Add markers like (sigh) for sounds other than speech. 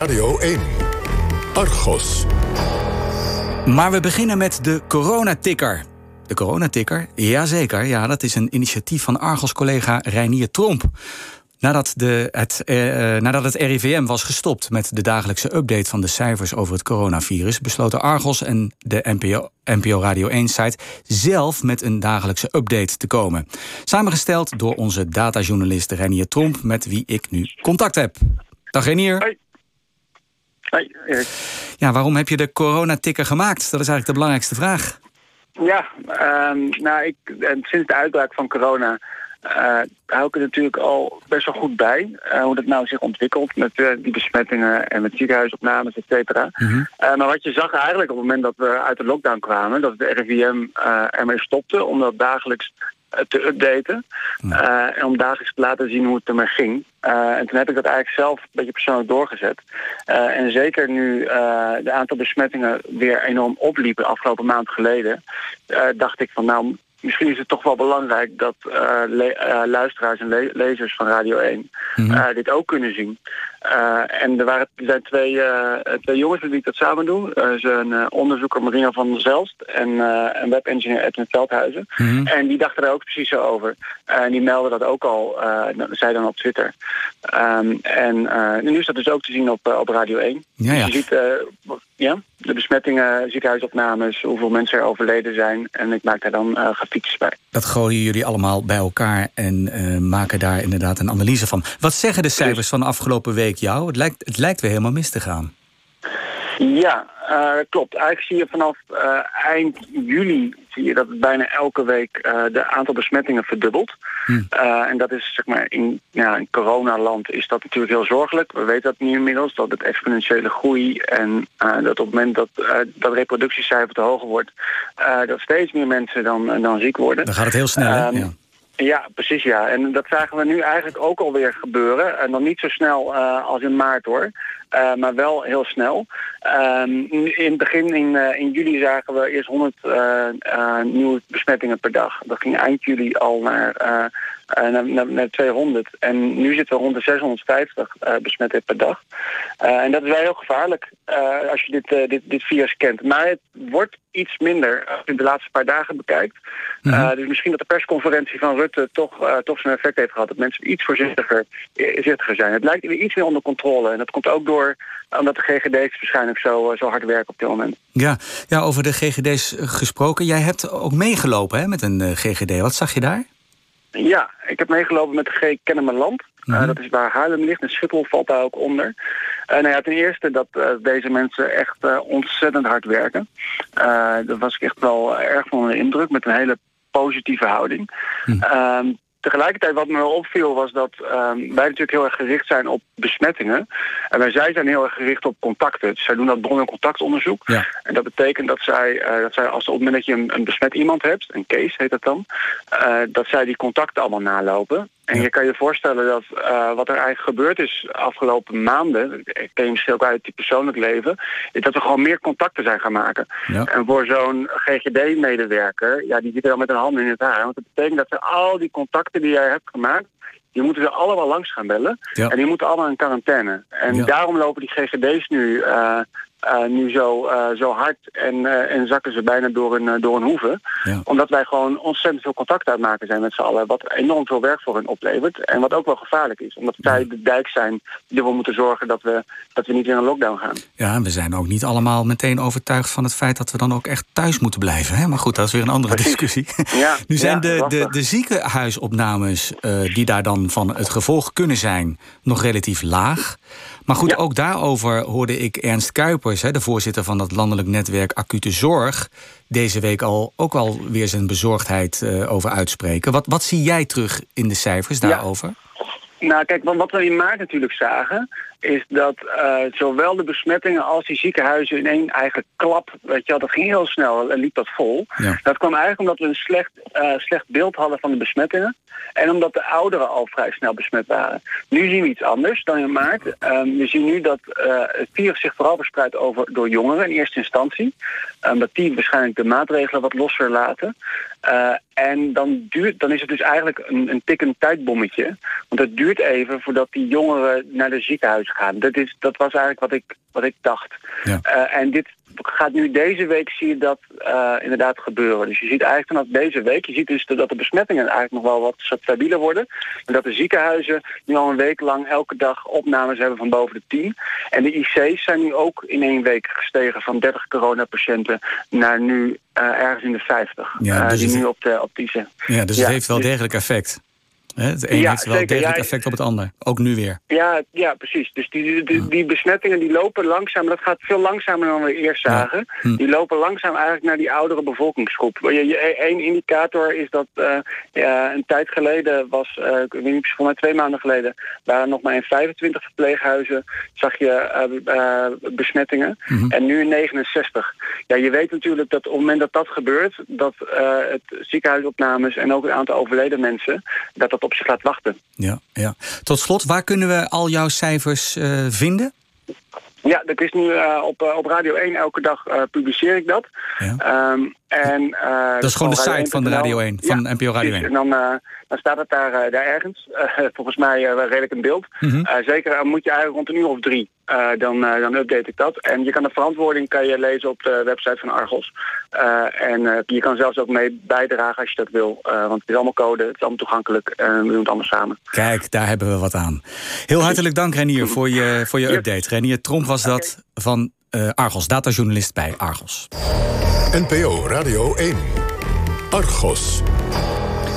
Radio 1. Argos. Maar we beginnen met de coronatikker. De coronatikker? Jazeker, ja, dat is een initiatief van Argos-collega Reinier Tromp. Nadat, de, het, eh, eh nadat het RIVM was gestopt met de dagelijkse update van de cijfers over het coronavirus, besloten Argos en de NPO, NPO Radio 1-site zelf met een dagelijkse update te komen. Samengesteld door onze datajournalist Renier Tromp, met wie ik nu contact heb. Dag Renier. Hoi. Hoi, Erik. Ja, waarom heb je de coronatikker gemaakt? Dat is eigenlijk de belangrijkste vraag. Ja, ehm, nou, ik, en sinds de uitbraak van corona eh hou ik er natuurlijk al best wel goed bij. eh, hoe dat nou zich ontwikkelt met eh, die besmettingen en met ziekenhuisopnames, et cetera. Eh, maar wat je zag eigenlijk op het moment dat we uit de lockdown kwamen... dat de RIVM ermee stopte om dat dagelijks te updaten. eh, en om dagelijks te laten zien hoe het ermee ging. Eh, en toen heb ik dat eigenlijk zelf een beetje persoonlijk doorgezet. Eh, en zeker nu eh de aantal besmettingen weer enorm opliepen afgelopen maand geleden... eh, dacht ik van nou, misschien is het toch wel belangrijk dat eh, eh, luisteraars en le- lezers van Radio 1 eh, dit ook kunnen zien. Eh, en er, waren, er zijn twee, eh, twee jongens met wie ik dat samen doe. Er is een eh, onderzoeker Marina van Zelst en een webengineer Edwin Veldhuizen. En die dachten er ook precies zo over. En die melden dat ook al, eh, zij dan op Twitter. Ehm, en nu is dat dus ook te zien op, op Radio 1. Ja, ja. Dus je ziet ja, de besmettingen, ziekenhuisopnames, hoeveel mensen er overleden zijn. En ik maak daar dan grafiekjes bij. Dat gooien jullie allemaal bij elkaar en maken daar inderdaad een analyse van. Wat zeggen de cijfers van de afgelopen week jou? Het lijkt, het lijkt weer helemaal mis te gaan. Ja, eh, klopt. Eigenlijk zie je vanaf eh, eind juli zie je dat het bijna elke week eh, de aantal besmettingen verdubbelt. Eh, en dat is zeg maar in, ja, in coronaland is dat natuurlijk heel zorgelijk. We weten dat nu inmiddels, dat het exponentiële groei en dat op het moment dat dat reproductiecijfer te hoger wordt, dat steeds meer mensen dan, dan ziek worden. Dan gaat het heel snel, hè? Ehm, Ja. Ja, precies ja. En dat zagen we nu eigenlijk ook alweer gebeuren. En dan niet zo snel eh, als in maart hoor. Eh, maar wel heel snel. Ehm, in het begin in, eh, in juli zagen we eerst 100 eh, nieuwe besmettingen per dag. Dat ging eind juli al naar, naar, naar, naar 200. En nu zitten we rond de 650 eh, besmettingen per dag. En dat is wel heel gevaarlijk als je dit, dit, dit virus kent. Maar het wordt iets minder als je de laatste paar dagen bekijkt. Eh, dus misschien dat de persconferentie van Rutte toch, eh, toch zijn effect heeft gehad. Dat mensen iets voorzichtiger, voorzichtiger zijn. Het lijkt weer iets meer onder controle. En dat komt ook door omdat de GGD's waarschijnlijk zo, eh, zo hard werken op dit moment. Ja, ja, over de GGD's gesproken. Jij hebt ook meegelopen hè, met een eh, GGD. Wat zag je daar? Ja, ik heb meegelopen met de G Kennemerland. Eh, dat is waar Haarlem ligt en Schiphol valt daar ook onder. Eh nou ja, ten eerste dat eh, deze mensen echt eh, ontzettend hard werken. Eh daar was ik echt wel erg van onder de indruk met een hele positieve houding. Ehm, tegelijkertijd wat me wel opviel was dat ehm, wij natuurlijk heel erg gericht zijn op besmettingen. En wij zij zijn heel erg gericht op contacten. Dus zij doen dat bron- en contactonderzoek. Ja. En dat betekent dat zij, eh, dat zij als op het moment dat je een, een besmet iemand hebt, een case heet dat dan, eh, dat zij die contacten allemaal nalopen. En Ja. je kan je voorstellen dat eh, wat er eigenlijk gebeurd is afgelopen maanden, ik ken je misschien ook uit het persoonlijk leven, is dat we gewoon meer contacten zijn gaan maken. Ja. En voor zo'n GGD-medewerker, ja, die zit er al met een hand in het haar. Want dat betekent dat ze al die contacten die jij hebt gemaakt, die moeten ze allemaal langs gaan bellen. Ja. En die moeten allemaal in quarantaine. En daarom lopen die GGD's nu, eh, eh, nu zo, eh, zo hard en, eh, en zakken ze bijna door een, door een hoeve. Ja. Omdat wij gewoon ontzettend veel contact uitmaken zijn met z'n allen. Wat enorm veel werk voor hen oplevert. En wat ook wel gevaarlijk is. Omdat zij de dijk zijn die ervoor moeten zorgen dat we, dat we niet in een lockdown gaan. Ja, en we zijn ook niet allemaal meteen overtuigd van het feit dat we dan ook echt thuis moeten blijven. Hè? Maar goed, dat is weer een andere Precies. discussie. Ja, (laughs) nu zijn ja, de, de, lastig. de ziekenhuisopnames die daar dan van het gevolg kunnen zijn nog relatief laag. Maar goed, Ja. ook daarover hoorde ik Ernst Kuipers, de voorzitter van dat landelijk netwerk Acute Zorg, deze week al ook al weer zijn bezorgdheid eh, over uitspreken. Wat, wat zie jij terug in de cijfers Ja. daarover? Nou, kijk, want wat we in maart natuurlijk zagen, is dat eh, zowel de besmettingen als die ziekenhuizen in één eigen klap, weet je wel, dat ging heel snel en liep dat vol. Ja. Dat kwam eigenlijk omdat we een slecht, eh, slecht beeld hadden van de besmettingen. En omdat de ouderen al vrij snel besmet waren. Nu zien we iets anders dan in maart. Ehm, we zien nu dat eh, het virus zich vooral verspreidt over, door jongeren in eerste instantie. Omdat die waarschijnlijk de maatregelen wat losser laten. Eh, en dan, duurt, dan is het dus eigenlijk een, een tikkend tijdbommetje. Want het duurt even voordat die jongeren naar de ziekenhuizen gaan. Dat, is, dat was eigenlijk wat ik, wat ik dacht. Ja. en dit gaat nu deze week zie je dat uh, inderdaad gebeuren. Dus je ziet eigenlijk vanaf deze week, je ziet dus dat de besmettingen eigenlijk nog wel wat stabieler worden. En dat de ziekenhuizen nu al een week lang elke dag opnames hebben van boven de 10. En de IC's zijn nu ook in één week gestegen van 30 coronapatiënten naar nu uh, ergens in de 50. Ja, dus uh, die nu op de, op die Ja, dus het heeft wel dus- degelijk effect. Het een heeft wel degelijk effect op het ander. Ook nu weer. Ja, ja precies. Dus die, die, die, besmettingen die lopen langzaam. Dat gaat veel langzamer dan we eerst zagen. Hm. Die lopen langzaam eigenlijk naar die oudere bevolkingsgroep. Eén indicator is dat uh, ja, een tijd geleden was, uh, ik weet niet, mij twee maanden geleden, waren nog maar in 25 verpleeghuizen zag je uh, besmettingen. Hm. En nu in 69. Ja, je weet natuurlijk dat op het moment dat dat gebeurt, dat het ziekenhuisopnames en ook het aantal overleden mensen, dat dat op zich laat wachten. Ja, ja. Tot slot, waar kunnen we al jouw cijfers uh, vinden? Ja, dat is nu uh, op, uh, op Radio 1 elke dag publiceer ik dat. Ja. Um, en, dat is gewoon de site van de Radio 1, van ja, NPO Radio 1. En dan dan staat het daar, daar ergens. (laughs) Volgens mij redelijk een beeld. Mm -hmm. zeker moet je eigenlijk rond een uur of drie. Dan, dan update ik dat. En je kan de verantwoording kan je lezen op de website van Argos. en je kan zelfs ook mee bijdragen als je dat wil. want het is allemaal code, het is allemaal toegankelijk. En we doen het allemaal samen. Kijk, daar hebben we wat aan. Heel hartelijk dank Renier voor je, voor je update. Renier Tromp was dat van Argos, datajournalist bij Argos. NPO Radio 1. Argos.